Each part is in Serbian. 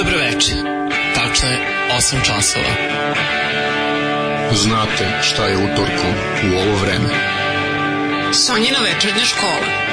Dobroveče. Tačno je 8 časova. Znate šta je utorkom u ovo vreme. Sonjina večernja škola.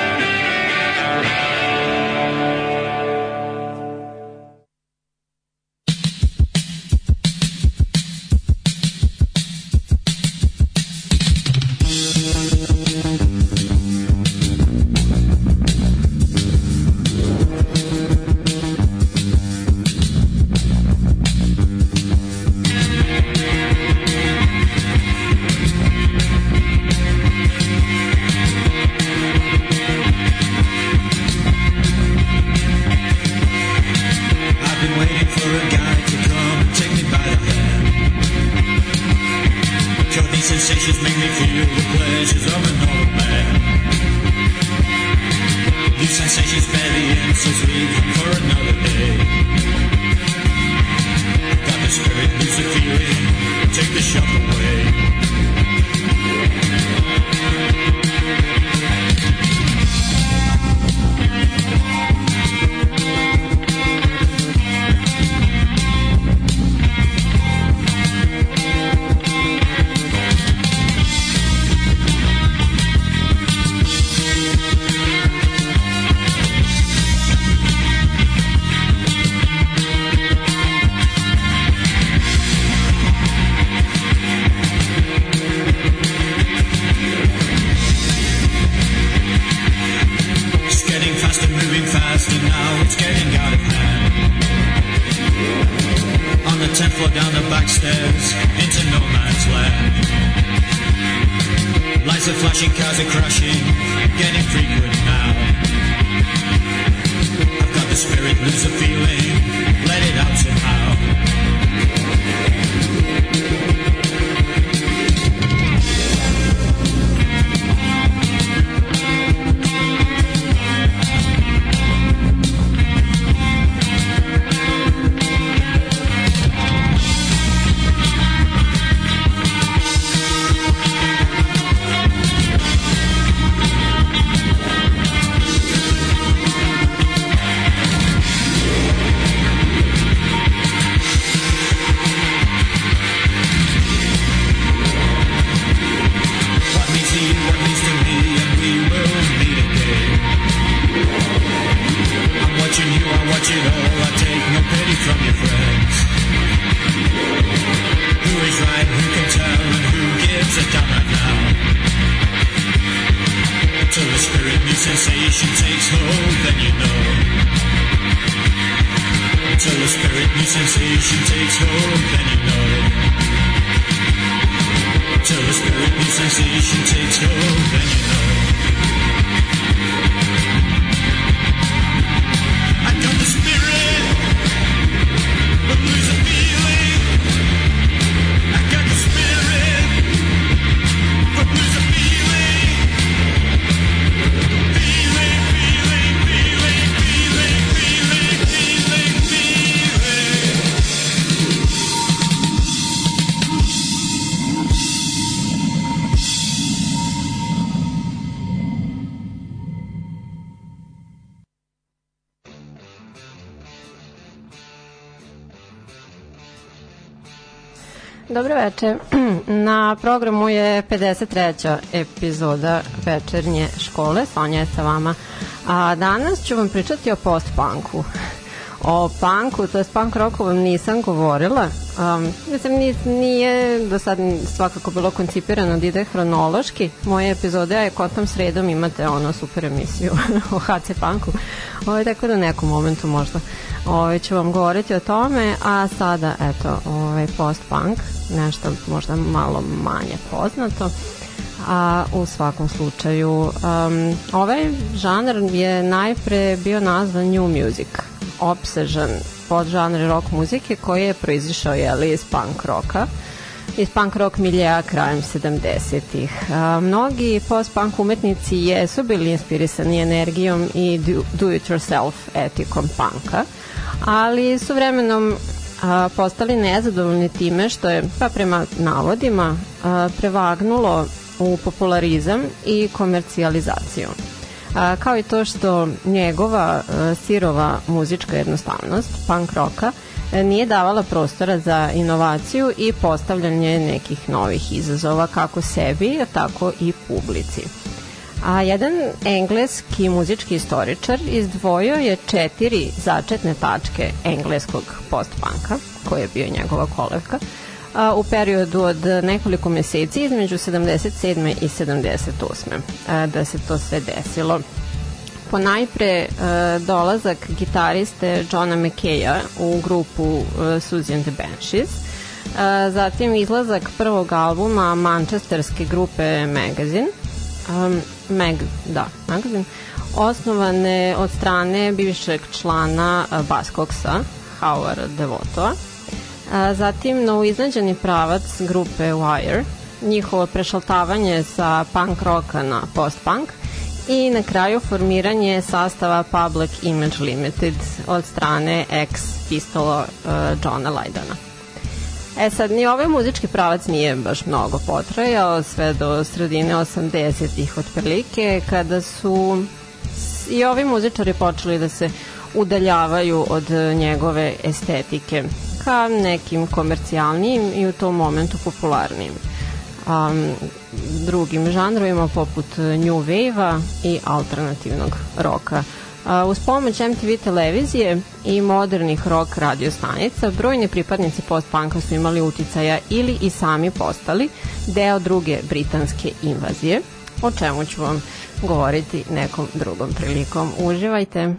Veče. Na programu je 53. epizoda večernje škole. Sonja je sa vama. A danas ću vam pričati o post-punku. O punku, to je punk rocku vam nisam govorila. Um, mislim, nije do sad svakako bilo koncipirano da ide hronološki. Moje epizode, a je kontom sredom imate ono super emisiju o HC punku. Ovo, tako da nekom momentu možda ovaj, ću vam govoriti o tome, a sada, eto, ovaj, post-punk, nešto možda malo manje poznato, a u svakom slučaju um, ovaj žanr je najpre bio nazvan New Music, obsežan pod žanr rock muzike koji je proizišao jeli, iz punk roka iz punk rock miljeja krajem 70-ih. Mnogi post-punk umetnici jesu bili inspirisani energijom i do-it-yourself etikom punka, ali su vremenom a, postali nezadovoljni time što je, pa prema navodima, a, prevagnulo u popularizam i komercijalizaciju. A, kao i to što njegova a, sirova muzička jednostavnost, punk roka, a, nije davala prostora za inovaciju i postavljanje nekih novih izazova kako sebi, tako i publici. A jedan engleski muzički istoričar izdvojio je četiri začetne tačke engleskog postpanka, koji je bio njegova kolevka, a, u periodu od nekoliko meseci između 77. i 78. A, da se to sve desilo. Po najpre a, dolazak gitariste Johna McKeya u grupu a, Suzy and the Banshees, a, zatim izlazak prvog albuma manchesterske grupe Magazine, um, Mag, da, magazin, osnovane od strane bivšeg člana Baskoksa, Howard Devoto. Zatim novoiznađeni pravac grupe Wire, njihovo prešaltavanje sa punk roka na post-punk i na kraju formiranje sastava Public Image Limited od strane ex-pistola uh, Johna Lydona. E sad, ni ovaj muzički pravac nije baš mnogo potrajao, sve do sredine 80-ih otprilike, kada su i ovi muzičari počeli da se udaljavaju od njegove estetike ka nekim komercijalnijim i u tom momentu popularnim um, drugim žanrovima poput New Wave-a i alternativnog roka. Uz pomoć MTV televizije i modernih rock radio stanica, brojni pripadnici post-punka su imali uticaja ili i sami postali deo druge britanske invazije, o čemu ću vam govoriti nekom drugom prilikom. Uživajte!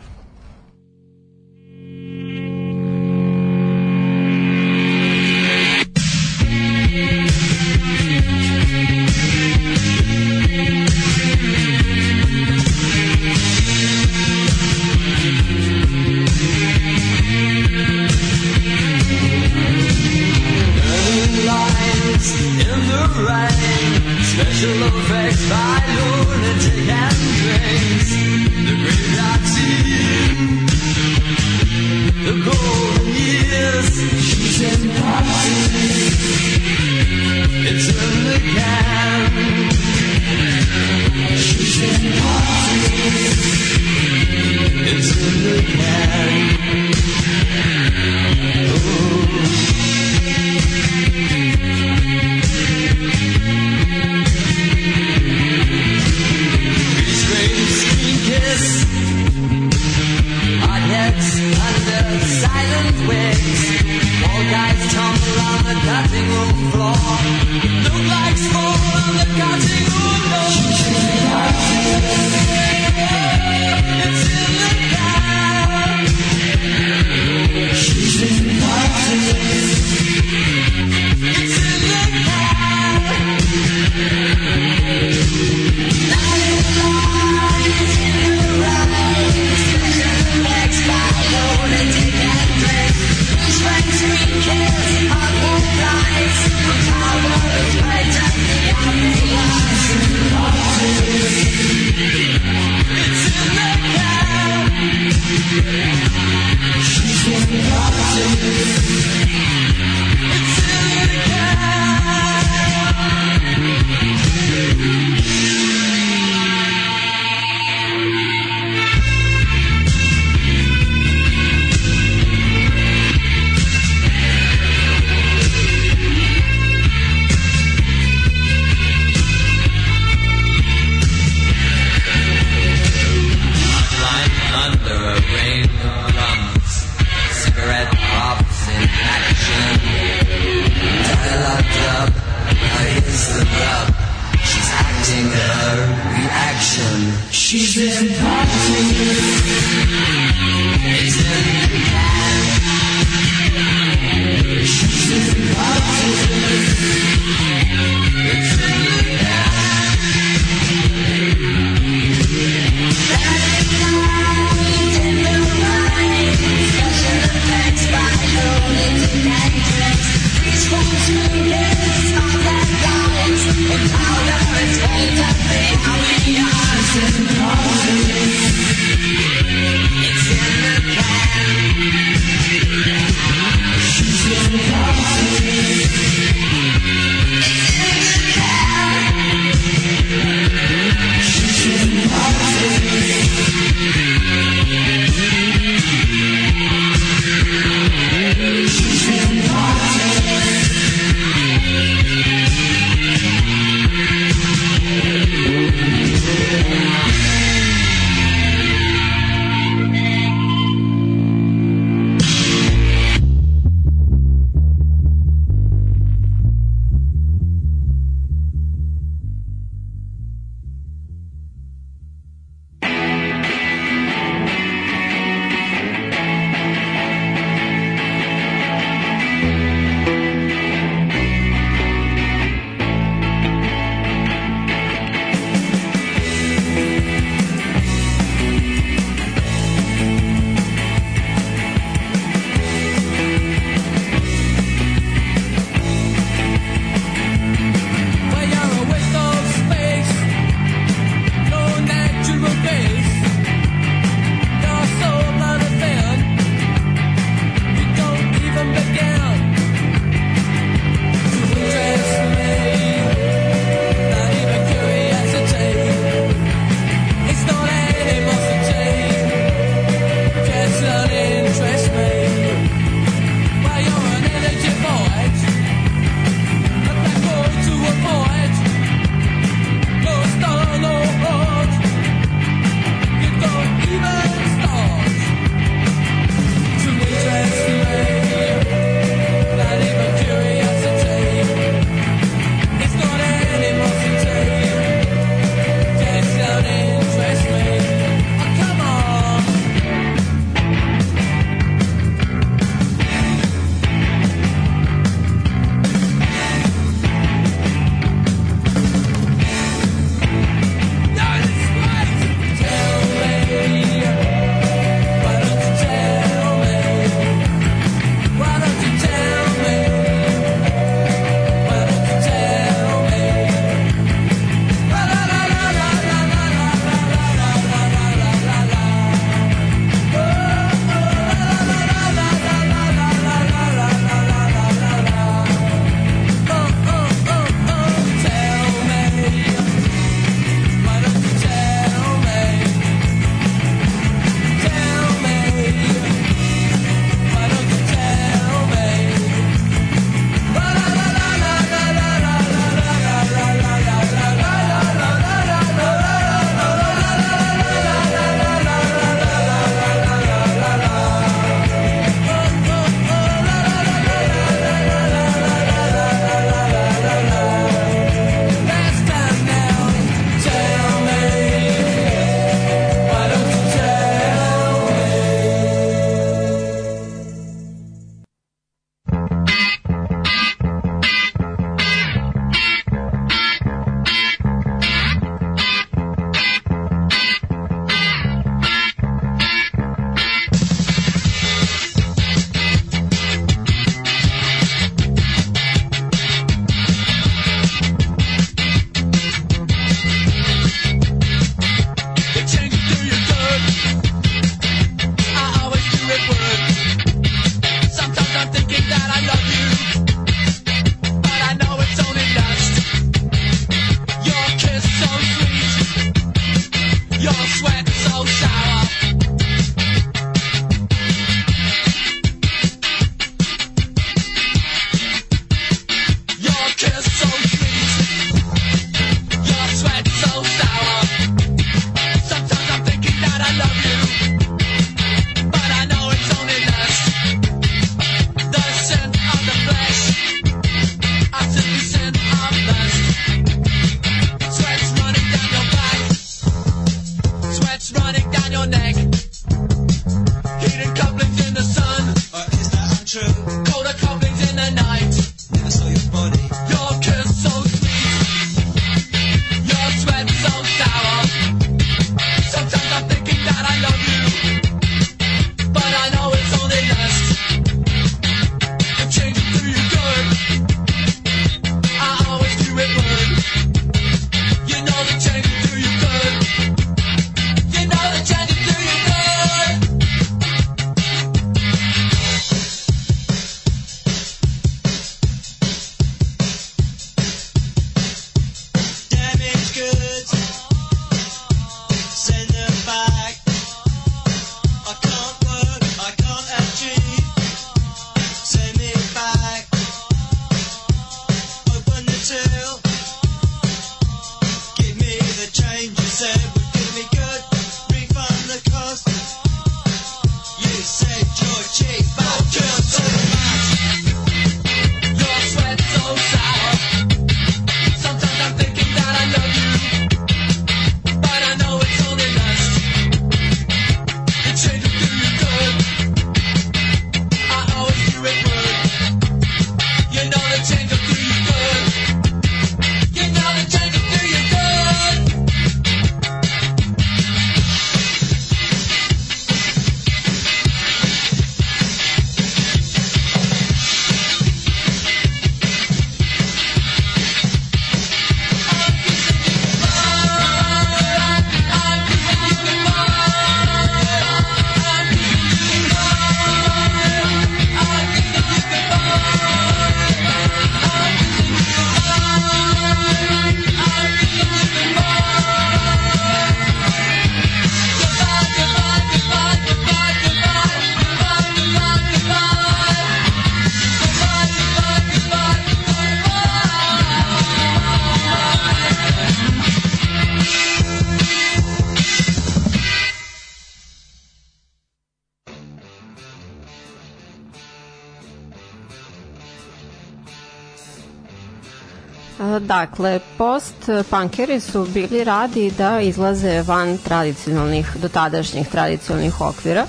Dakle, post-punkeri su bili radi da izlaze van tradicionalnih, dotadašnjih tradicionalnih okvira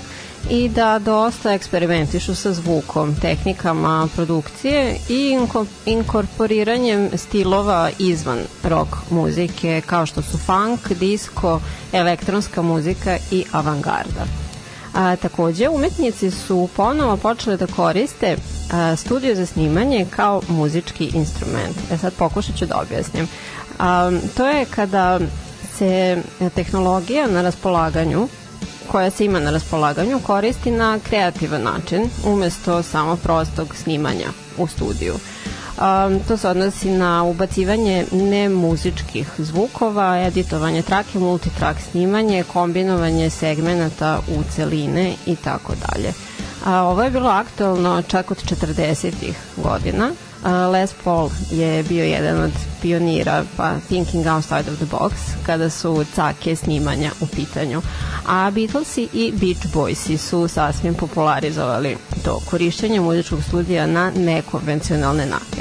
i da dosta eksperimentišu sa zvukom, tehnikama produkcije i inkorporiranjem stilova izvan rock muzike kao što su funk, disco, elektronska muzika i avangarda. A, takođe, umetnici su ponovo počeli da koriste a, studio za snimanje kao muzički instrument. E sad pokušat ću da objasnim. A, to je kada se tehnologija na raspolaganju koja se ima na raspolaganju koristi na kreativan način umesto samo prostog snimanja u studiju. Um, to se odnosi na ubacivanje nemuzičkih zvukova, editovanje trake, multitrack snimanje, kombinovanje segmenata u celine i tako dalje. A, ovo je bilo aktualno čak od 40. godina. Les Paul je bio jedan od pionira pa Thinking Outside of the Box kada su cake snimanja u pitanju. A Beatlesi i Beach Boysi su sasvim popularizovali to korišćenje muzičkog studija na nekonvencionalne načine.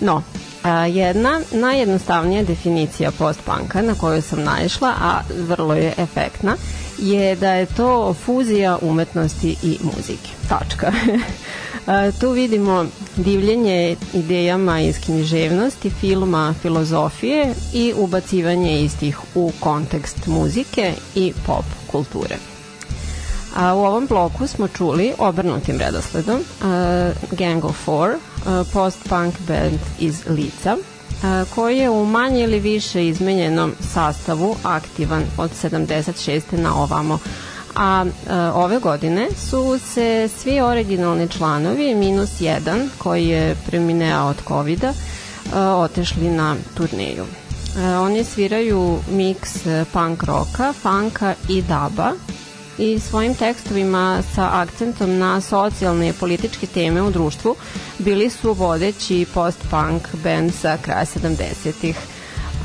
No, a, jedna najjednostavnija definicija post-punka na koju sam naišla, a vrlo je efektna, je da je to fuzija umetnosti i muzike. Tačka. tu vidimo divljenje idejama iz književnosti, filma, filozofije i ubacivanje istih u kontekst muzike i pop kulture. A u ovom bloku smo čuli obrnutim redosledom Gang of Four, post-punk band iz Lica, koji je u manje ili više izmenjenom sastavu aktivan od 76. na ovamo. A ove godine su se svi originalni članovi, minus jedan, koji je premineo od covid otešli na turneju. Oni sviraju miks punk roka, funka i daba i svojim tekstovima sa akcentom na socijalne i političke teme u društvu bili su vodeći post-punk band sa kraja 70-ih.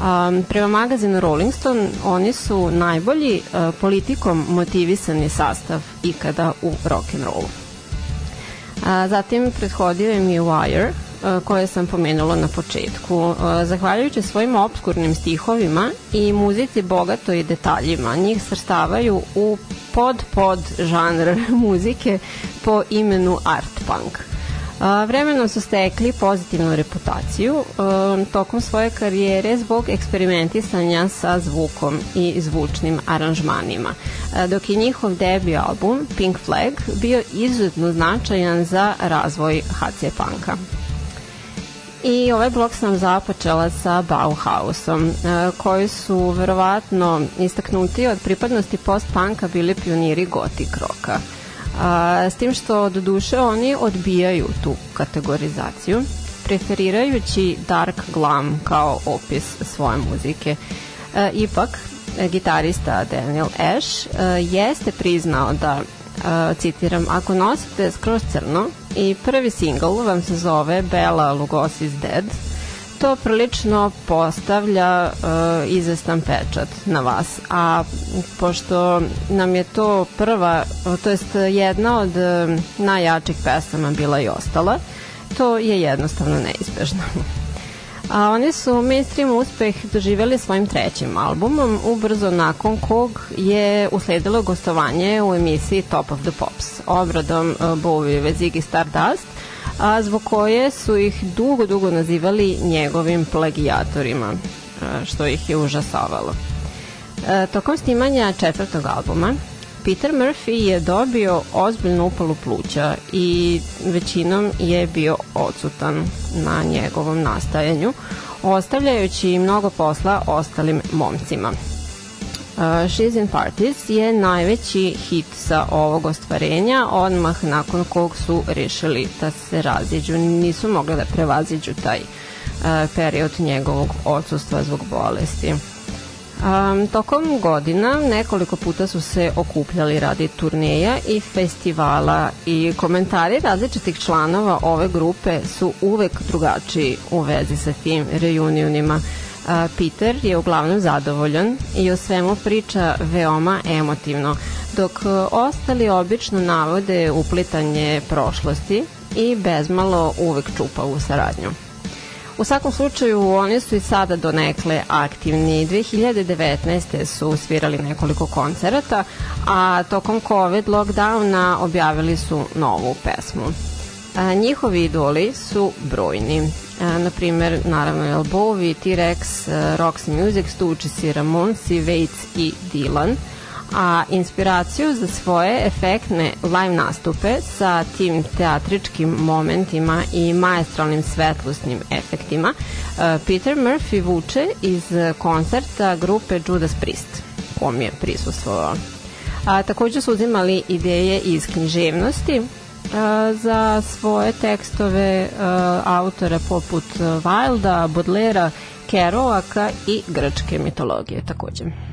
Um, prema magazinu Rolling Stone oni su najbolji uh, politikom motivisani sastav ikada u rock'n'rollu. Uh, zatim prethodio je Wire, koje sam pomenula na početku. Zahvaljujući svojim obskurnim stihovima i muzici bogato i detaljima, njih srstavaju u pod pod žanr muzike po imenu art punk. Vremenom su stekli pozitivnu reputaciju tokom svoje karijere zbog eksperimentisanja sa zvukom i zvučnim aranžmanima, dok je njihov debi album Pink Flag bio izuzetno značajan za razvoj HC Punka. I ovaj blok sam započela sa Bauhausom, e, koji su verovatno istaknuti od pripadnosti post-punka bili pioniri gotik roka. A, s tim što od duše oni odbijaju tu kategorizaciju, preferirajući dark glam kao opis svoje muzike. E, ipak, gitarista Daniel Ash e, jeste priznao da citiram, ako nosite skroz crno i prvi singl vam se zove Bela Lugosi's Dead, to prilično postavlja uh, izvestan pečat na vas. A pošto nam je to prva, to jest jedna od uh, najjačih pesama bila i ostala, to je jednostavno neizbežno. A oni su mainstream uspeh doživjeli svojim trećim albumom, ubrzo nakon kog je usledilo gostovanje u emisiji Top of the Pops, obradom uh, Bowie Ziggy Stardust, a zbog koje su ih dugo, dugo nazivali njegovim plagijatorima, što ih je užasavalo. Tokom snimanja četvrtog albuma, Peter Murphy je dobio ozbiljnu upalu pluća i većinom je bio odsutan na njegovom nastajanju, ostavljajući mnogo posla ostalim momcima. Uh, She's in Parties je najveći hit sa ovog ostvarenja, odmah nakon kog su rešili da se raziđu. Nisu mogli da prevaziđu taj uh, period njegovog odsustva zbog bolesti. Um, tokom godina nekoliko puta su se okupljali radi turneja i festivala i komentari različitih članova ove grupe su uvek drugačiji u vezi sa tim reunionima. Peter je uglavnom zadovoljan i o svemu priča veoma emotivno, dok ostali obično navode uplitanje prošlosti i bezmalo uvek čupa u saradnju. U svakom slučaju oni su i sada donekle aktivni. 2019. su svirali nekoliko koncerata, a tokom COVID lockdowna objavili su novu pesmu. A, njihovi idoli su brojni. A, na primer, naravno El Bowie, T-Rex, Roxy Music, Stučici, Ramonsi, Waits i Dylan – a inspiraciju za svoje efektne live nastupe sa tim teatričkim momentima i maestralnim svetlosnim efektima Peter Murphy vuče iz koncerta grupe Judas Priest kom je prisustvovao. A, takođe su uzimali ideje iz književnosti a, za svoje tekstove a, autora poput Wilda, Bodlera, Kerouaka i grčke mitologije takođe.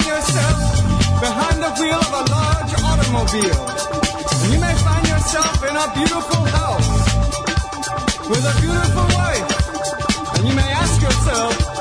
find yourself behind the wheel of a large automobile. You may find yourself in a beautiful house with a beautiful wife. And you may ask yourself,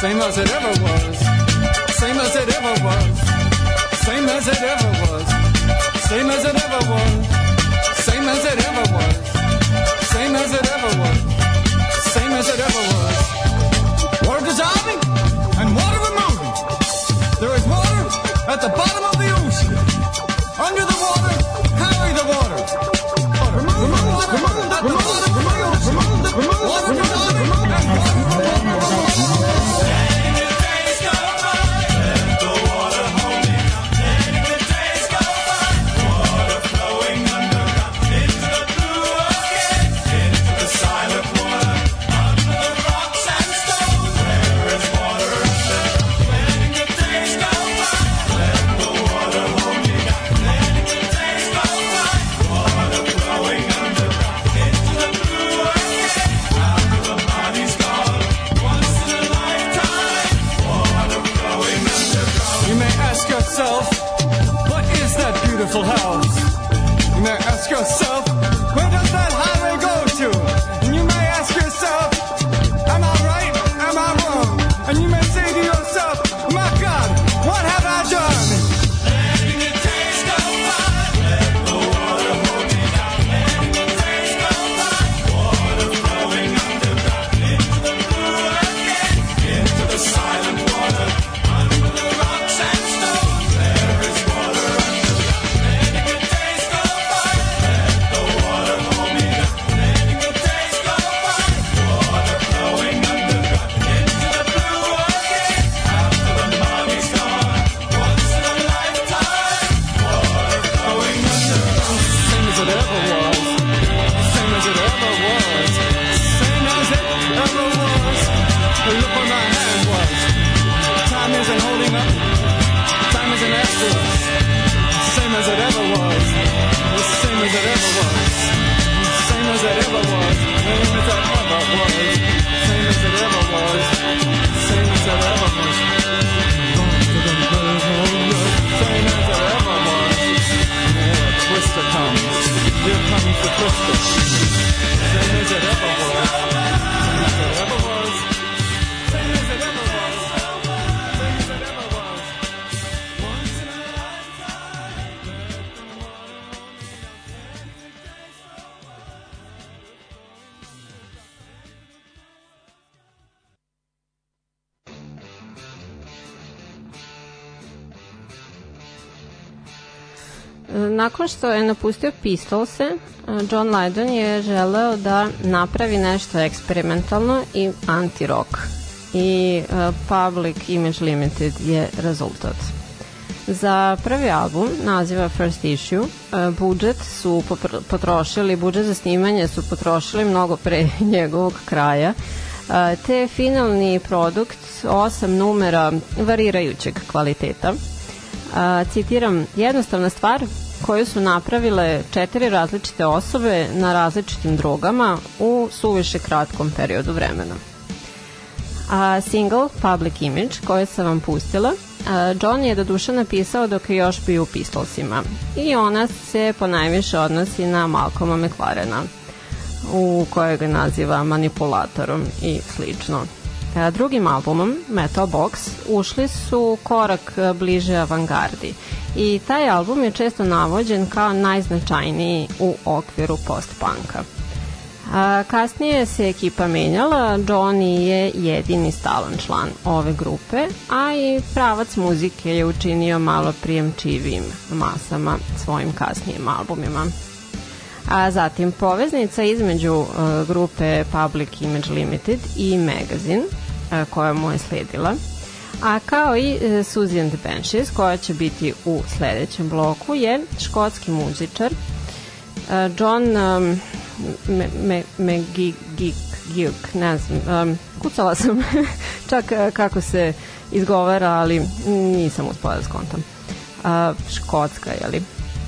same as it ever was, same as it ever was, same as it ever was, same as it ever was, same as it ever was, same as it ever was, same as it ever was. Water dissolving and water removing. There is water at the bottom. what is that beautiful house? Napustio Pistolse, John Lydon je želeo da napravi nešto eksperimentalno i anti-rock. I Public Image Limited je rezultat. Za prvi album, naziva First Issue, budžet su potrošili, budžet za snimanje su potrošili mnogo pre njegovog kraja, te finalni produkt, osam numera varirajućeg kvaliteta. Citiram, jednostavna stvar koju su napravile četiri različite osobe na različitim drogama u suviše kratkom periodu vremena. A single Public Image koje sam vam pustila John je do duše napisao dok je još bio u Pistolsima i ona se po najviše odnosi na Malcolma McLarena u kojeg ga naziva manipulatorom i slično. A, drugim albumom, Metal Box, ušli su korak a, bliže avangardi i taj album je često navođen kao najznačajniji u okviru post-punka. A, kasnije se ekipa menjala, Johnny je jedini stalan član ove grupe, a i pravac muzike je učinio malo prijemčivim masama svojim kasnijim albumima. A zatim poveznica između uh, grupe Public Image Limited i Magazine, uh, koja mu je sledila, a kao i uh, Suzy and the Banshees, koja će biti u sledećem bloku, je škotski muzičar John um, me, me, me gig, gig, gig, ne znam, um, kucala sam čak kako se izgovara, ali nisam uspela da skontam. Uh, škotska, jeli?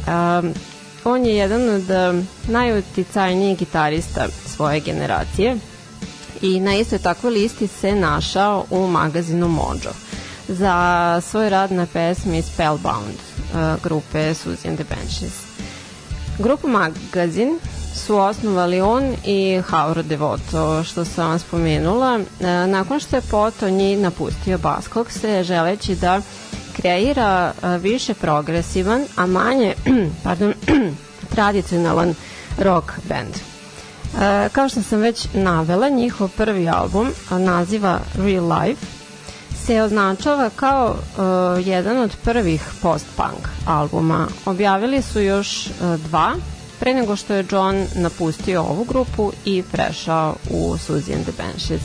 Um, on je jedan od um, najuticajnijih gitarista svoje generacije i na istoj takvoj listi se našao u magazinu Mojo za svoj rad na pesmi Spellbound uh, grupe Suzy and the Banshees. Grupu Magazin su osnovali on i Hauro Devoto, što sam vam spomenula. E, nakon što je Potonji napustio Baskog se želeći da kreira e, više progresivan, a manje pardon, tradicionalan rock band. E, kao što sam već navela, njihov prvi album naziva Real Life se označava kao uh, jedan od prvih post-punk albuma. Objavili su još uh, dva pre nego što je John napustio ovu grupu i prešao u Suzy and the Banshees.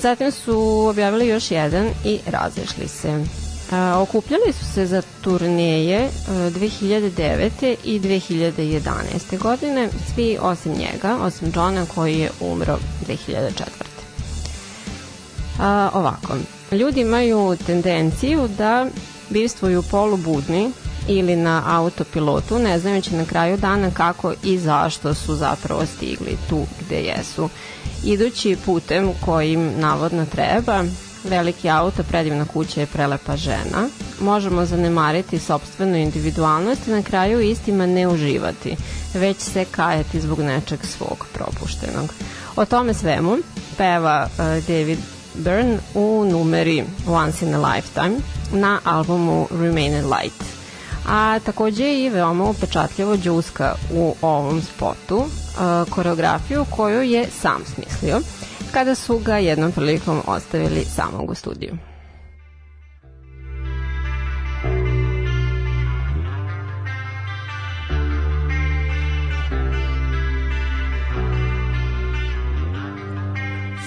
Zatim su objavili još jedan i razišli se. A, okupljali su se za turneje 2009. i 2011. godine, svi osim njega, osim Johna koji je umro 2004. A, ovako, ljudi imaju tendenciju da bivstvuju polubudni ili na autopilotu, ne znajući na kraju dana kako i zašto su zapravo stigli tu gde jesu. Idući putem kojim navodno treba, veliki auto, predivna kuća i prelepa žena, možemo zanemariti sobstvenu individualnost i na kraju istima ne uživati, već se kajati zbog nečeg svog propuštenog. O tome svemu peva uh, David Byrne u numeri Once in a Lifetime na albumu Remain Light. A takođe i veoma upečatljivo džuska u ovom spotu, uh, koreografiju koju je sam smislio kada su ga jednom prilikom ostavili samog u studiju.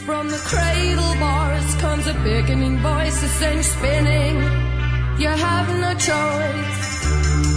From the cradle bars comes a beckoning voice, a send spinning. You have no choice.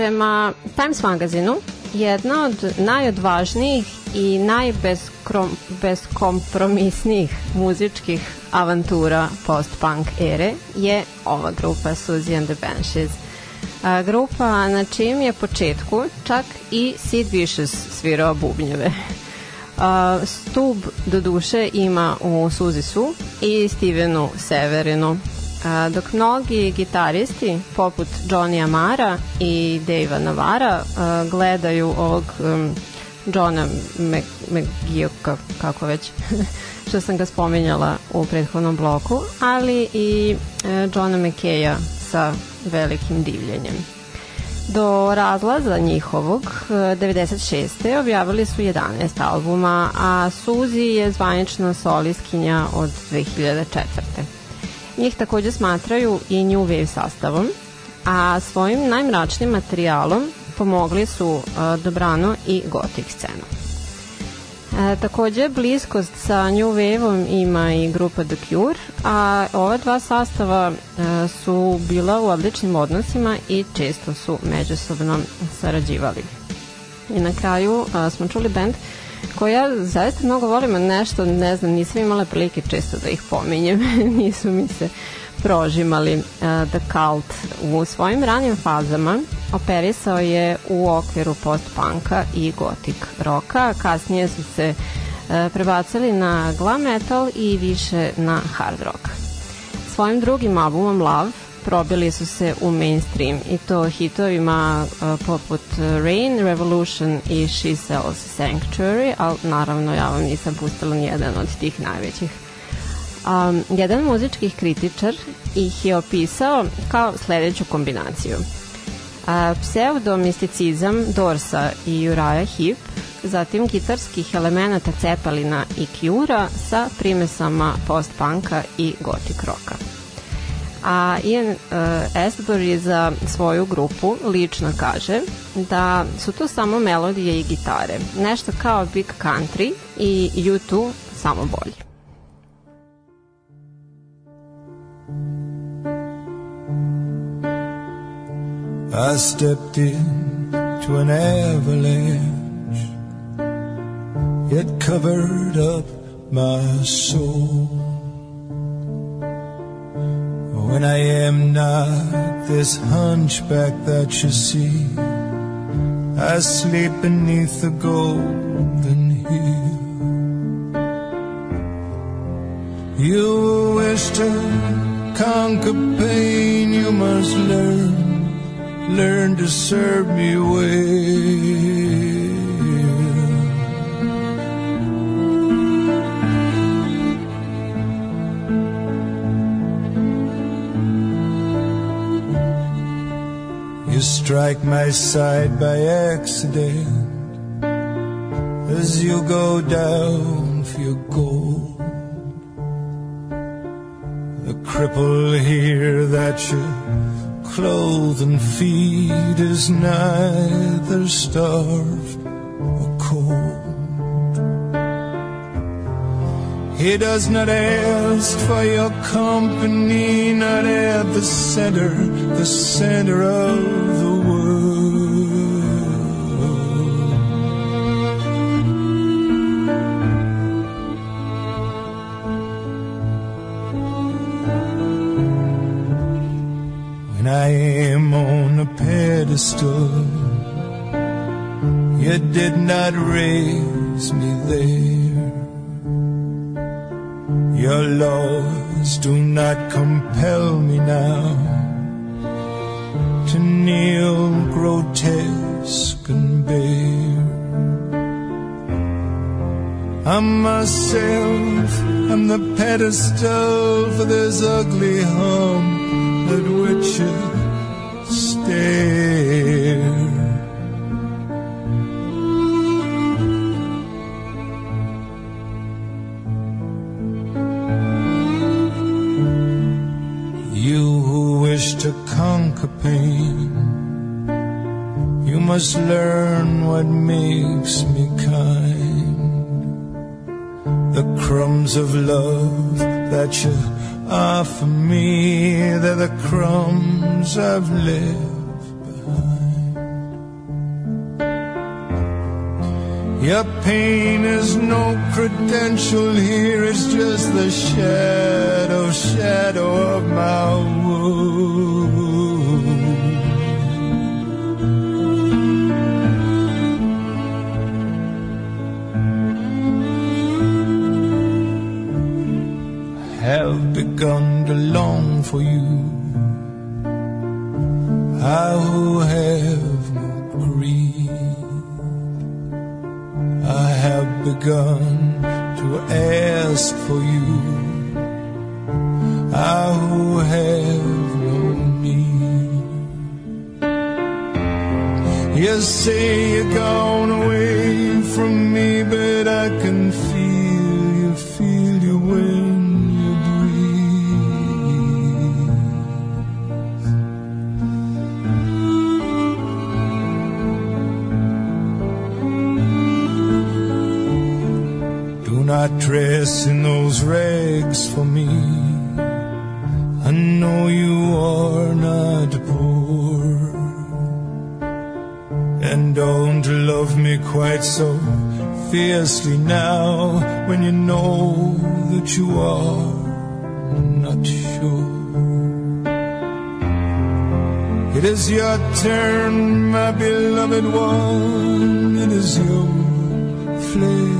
Prema Times magazinu jedna od najodvažnijih i najbeskompromisnijih muzičkih avantura post-punk ere je ova grupa Suzy and the Banshees. A, grupa na čim je početku čak i Sid Vicious svirao bubnjeve. A, stub do duše ima u Suzisu i Stevenu Severinu, dok mnogi gitaristi poput Johnny Amara i Davea Navara gledaju ovog um, Johna McGeoka, kako već što sam ga spominjala u prethodnom bloku, ali i e, Johna McKeja sa velikim divljenjem. Do razlaza njihovog 96. objavili su 11 albuma, a Suzy je zvanična solistkinja od 2004. Njih takođe smatraju i New Wave sastavom, a svojim najmračnim materijalom pomogli su uh, dobrano i gotik scenu. E, takođe, bliskost sa New Wave-om ima i grupa The Cure, a ova dva sastava e, su bila u odličnim odnosima i često su međusobno sarađivali. I na kraju a, smo čuli band koji ja zaista mnogo volim, nešto, ne znam, nisam imala prilike često da ih pominjem, nisu mi se prožimali uh, The Cult. U svojim ranim fazama operisao je u okviru post-punka i gothic roka, kasnije su se uh, prebacili na glam metal i više na hard rock. Svojim drugim albumom Love probili su se u mainstream i to hitovima uh, poput Rain, Revolution i She Sells Sanctuary, ali naravno ja vam nisam pustila ni jedan od tih najvećih. Um, jedan muzički kritičar ih je opisao kao sledeću kombinaciju. A, pseudomisticizam Dorsa i Uriah Heep, zatim gitarskih elemenata Cepelina i Cura sa primesama post-punka i gothic roka a Ian uh, Astbury za svoju grupu lično kaže da su to samo melodije i gitare, nešto kao Big Country i U2 samo bolji. I stepped into an avalanche. It covered up my soul. When I am not this hunchback that you see, I sleep beneath the golden hill. You wish to conquer pain, you must learn learn to serve me well. Strike my side by accident as you go down for your gold. The cripple here that you clothe and feed is neither starved or cold. He does not ask for your company, not at the center, the center of the pedestal, you did not raise me there. Your laws do not compel me now to kneel grotesque and bare. I'm myself, I'm the pedestal for this ugly hump at which you. You who wish to conquer pain, you must learn what makes me kind. The crumbs of love that you offer me, they're the crumbs I've left Your pain is no credential here, it's just the shadow, shadow of my wound. I have begun to long for you. I who begun to ask for you. I who have no need. You say you're gone away from me, but I Do not dress in those rags for me. I know you are not poor. And don't love me quite so fiercely now when you know that you are not sure. It is your turn, my beloved one. It is your flesh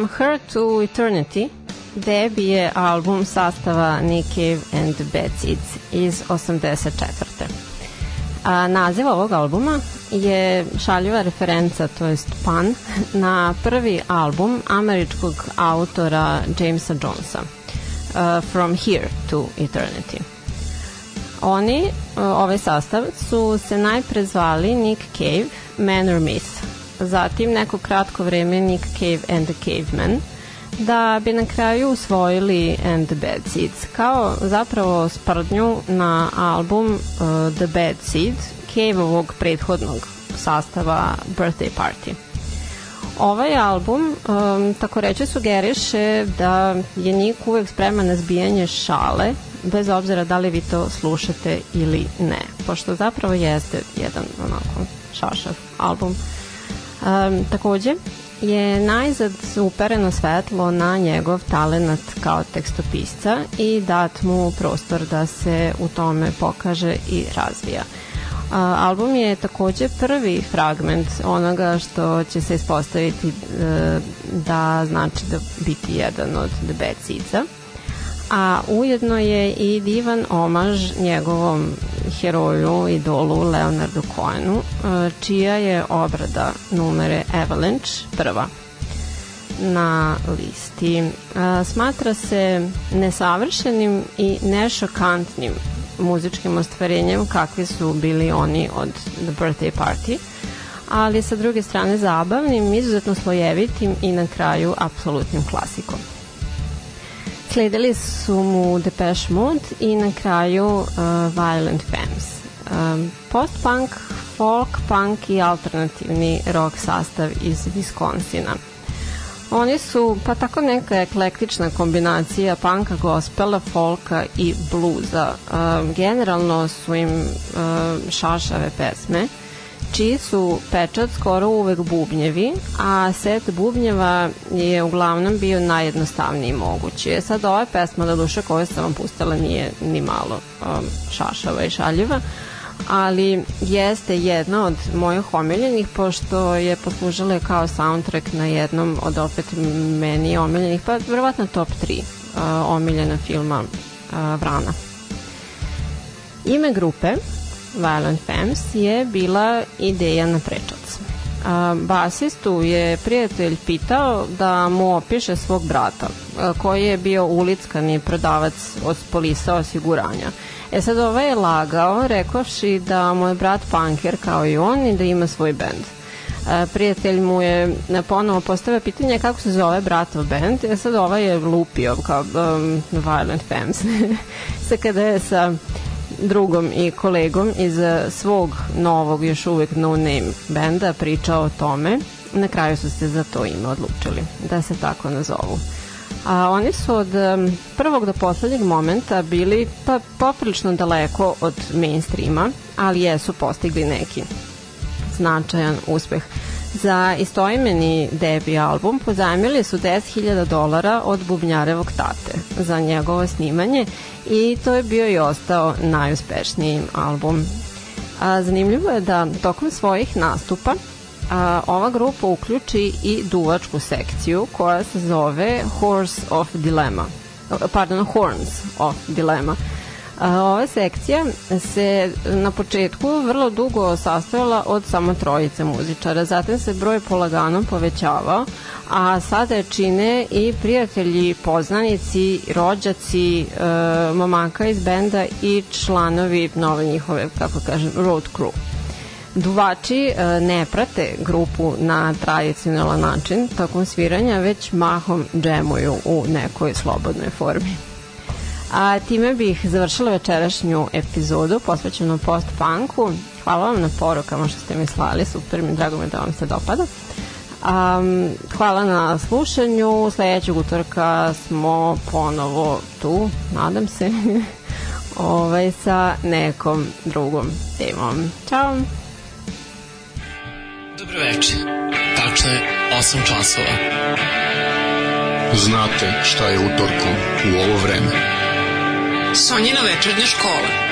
From Her to Eternity debi je album sastava Nick Cave and the Bad Seeds iz 84. A, naziv ovog albuma je šaljiva referenca, to jest pan, na prvi album američkog autora Jamesa Jonesa, uh, From Here to Eternity. Oni, uh, ovaj sastav, su se najpre zvali Nick Cave, Man or Myth, zatim neko kratko vreme Nick Cave and the Caveman, da bi na kraju usvojili And the Bad Seeds, kao zapravo sprdnju na album uh, The Bad Seed, Cave-ovog prethodnog sastava Birthday Party. Ovaj album, um, tako reći, sugeriše da je Nick uvek spreman na zbijanje šale, bez obzira da li vi to slušate ili ne, pošto zapravo jeste jedan onako šašav album. Um, takođe, je najzad upereno svetlo na njegov talenat kao tekstopisca i dat mu prostor da se u tome pokaže i razvija. A, album je takođe prvi fragment onoga što će se ispostaviti e, da znači da biti jedan od Seedsa a ujedno je i divan omaž njegovom heroju, idolu Leonardu Cohenu, e, čija je obrada numere Avalanche prva na listi. E, smatra se nesavršenim i nešokantnim muzičkim ostvarenjem kakvi su bili oni od The Birthday Party, ali sa druge strane zabavnim, izuzetno slojevitim i na kraju apsolutnim klasikom. Sledili su mu Depeche Mode i na kraju uh, Violent Femmes. Um, post-punk, folk, punk i alternativni rock sastav iz Viskonsina. Oni su pa tako neka eklektična kombinacija panka, gospela, folka i bluza. Um, generalno su im um, šašave pesme čiji su pečat skoro uvek bubnjevi, a set bubnjeva je uglavnom bio najjednostavniji mogući. E sad ova pesma da duše koju sam vam pustila nije ni malo um, šašava i šaljiva, ali jeste jedna od mojih omiljenih pošto je poslužila kao soundtrack na jednom od opet meni omiljenih, pa verovatno top 3 uh, omiljena filma uh, Vrana. Ime grupe Violent Femmes je bila ideja na prečac. Basistu je prijatelj pitao da mu opiše svog brata, koji je bio ulickani prodavac od polisa osiguranja. E sad ovaj je lagao, rekovši da mu je brat punker kao i on i da ima svoj bend. Prijatelj mu je ponovo postavio pitanje kako se zove bratov bend, e sad ovaj je lupio kao um, Violent Femmes. sa kada je sa drugom i kolegom iz eh, svog novog, još uvek no name benda pričao o tome. Na kraju su se za to ime odlučili, da se tako nazovu. A oni su od prvog do poslednjeg momenta bili pa poprilično daleko od mainstreama, ali jesu postigli neki značajan uspeh. Za istoimeni debi album pozajmili su 10.000 dolara od bubnjarevog tate za njegovo snimanje i to je bio i ostao najuspešniji album. A, zanimljivo je da tokom svojih nastupa a, ova grupa uključi i duvačku sekciju koja se zove Horse of Dilemma. Pardon, Horns of Dilemma. Ova sekcija se na početku vrlo dugo sastojala od samo trojice muzičara, zatim se broj polagano povećavao, a sada je čine i prijatelji, poznanici, rođaci e, momaka iz benda i članovi nove njihove, kako kažem, road crew. Duvači e, ne prate grupu na tradicionalan način tokom sviranja, već mahom džemuju u nekoj slobodnoj formi. A time bih završila večerašnju epizodu posvećenu post-punku. Hvala vam na porukama što ste mi slali, super mi, drago mi da vam se dopada. Um, hvala na slušanju. Sledećeg utorka smo ponovo tu, nadam se, ovaj, sa nekom drugom temom. Ćao! Dobro večer. Tačno je 8 časova. Znate šta je utorkom u ovo vreme. Sonjina večernja škola.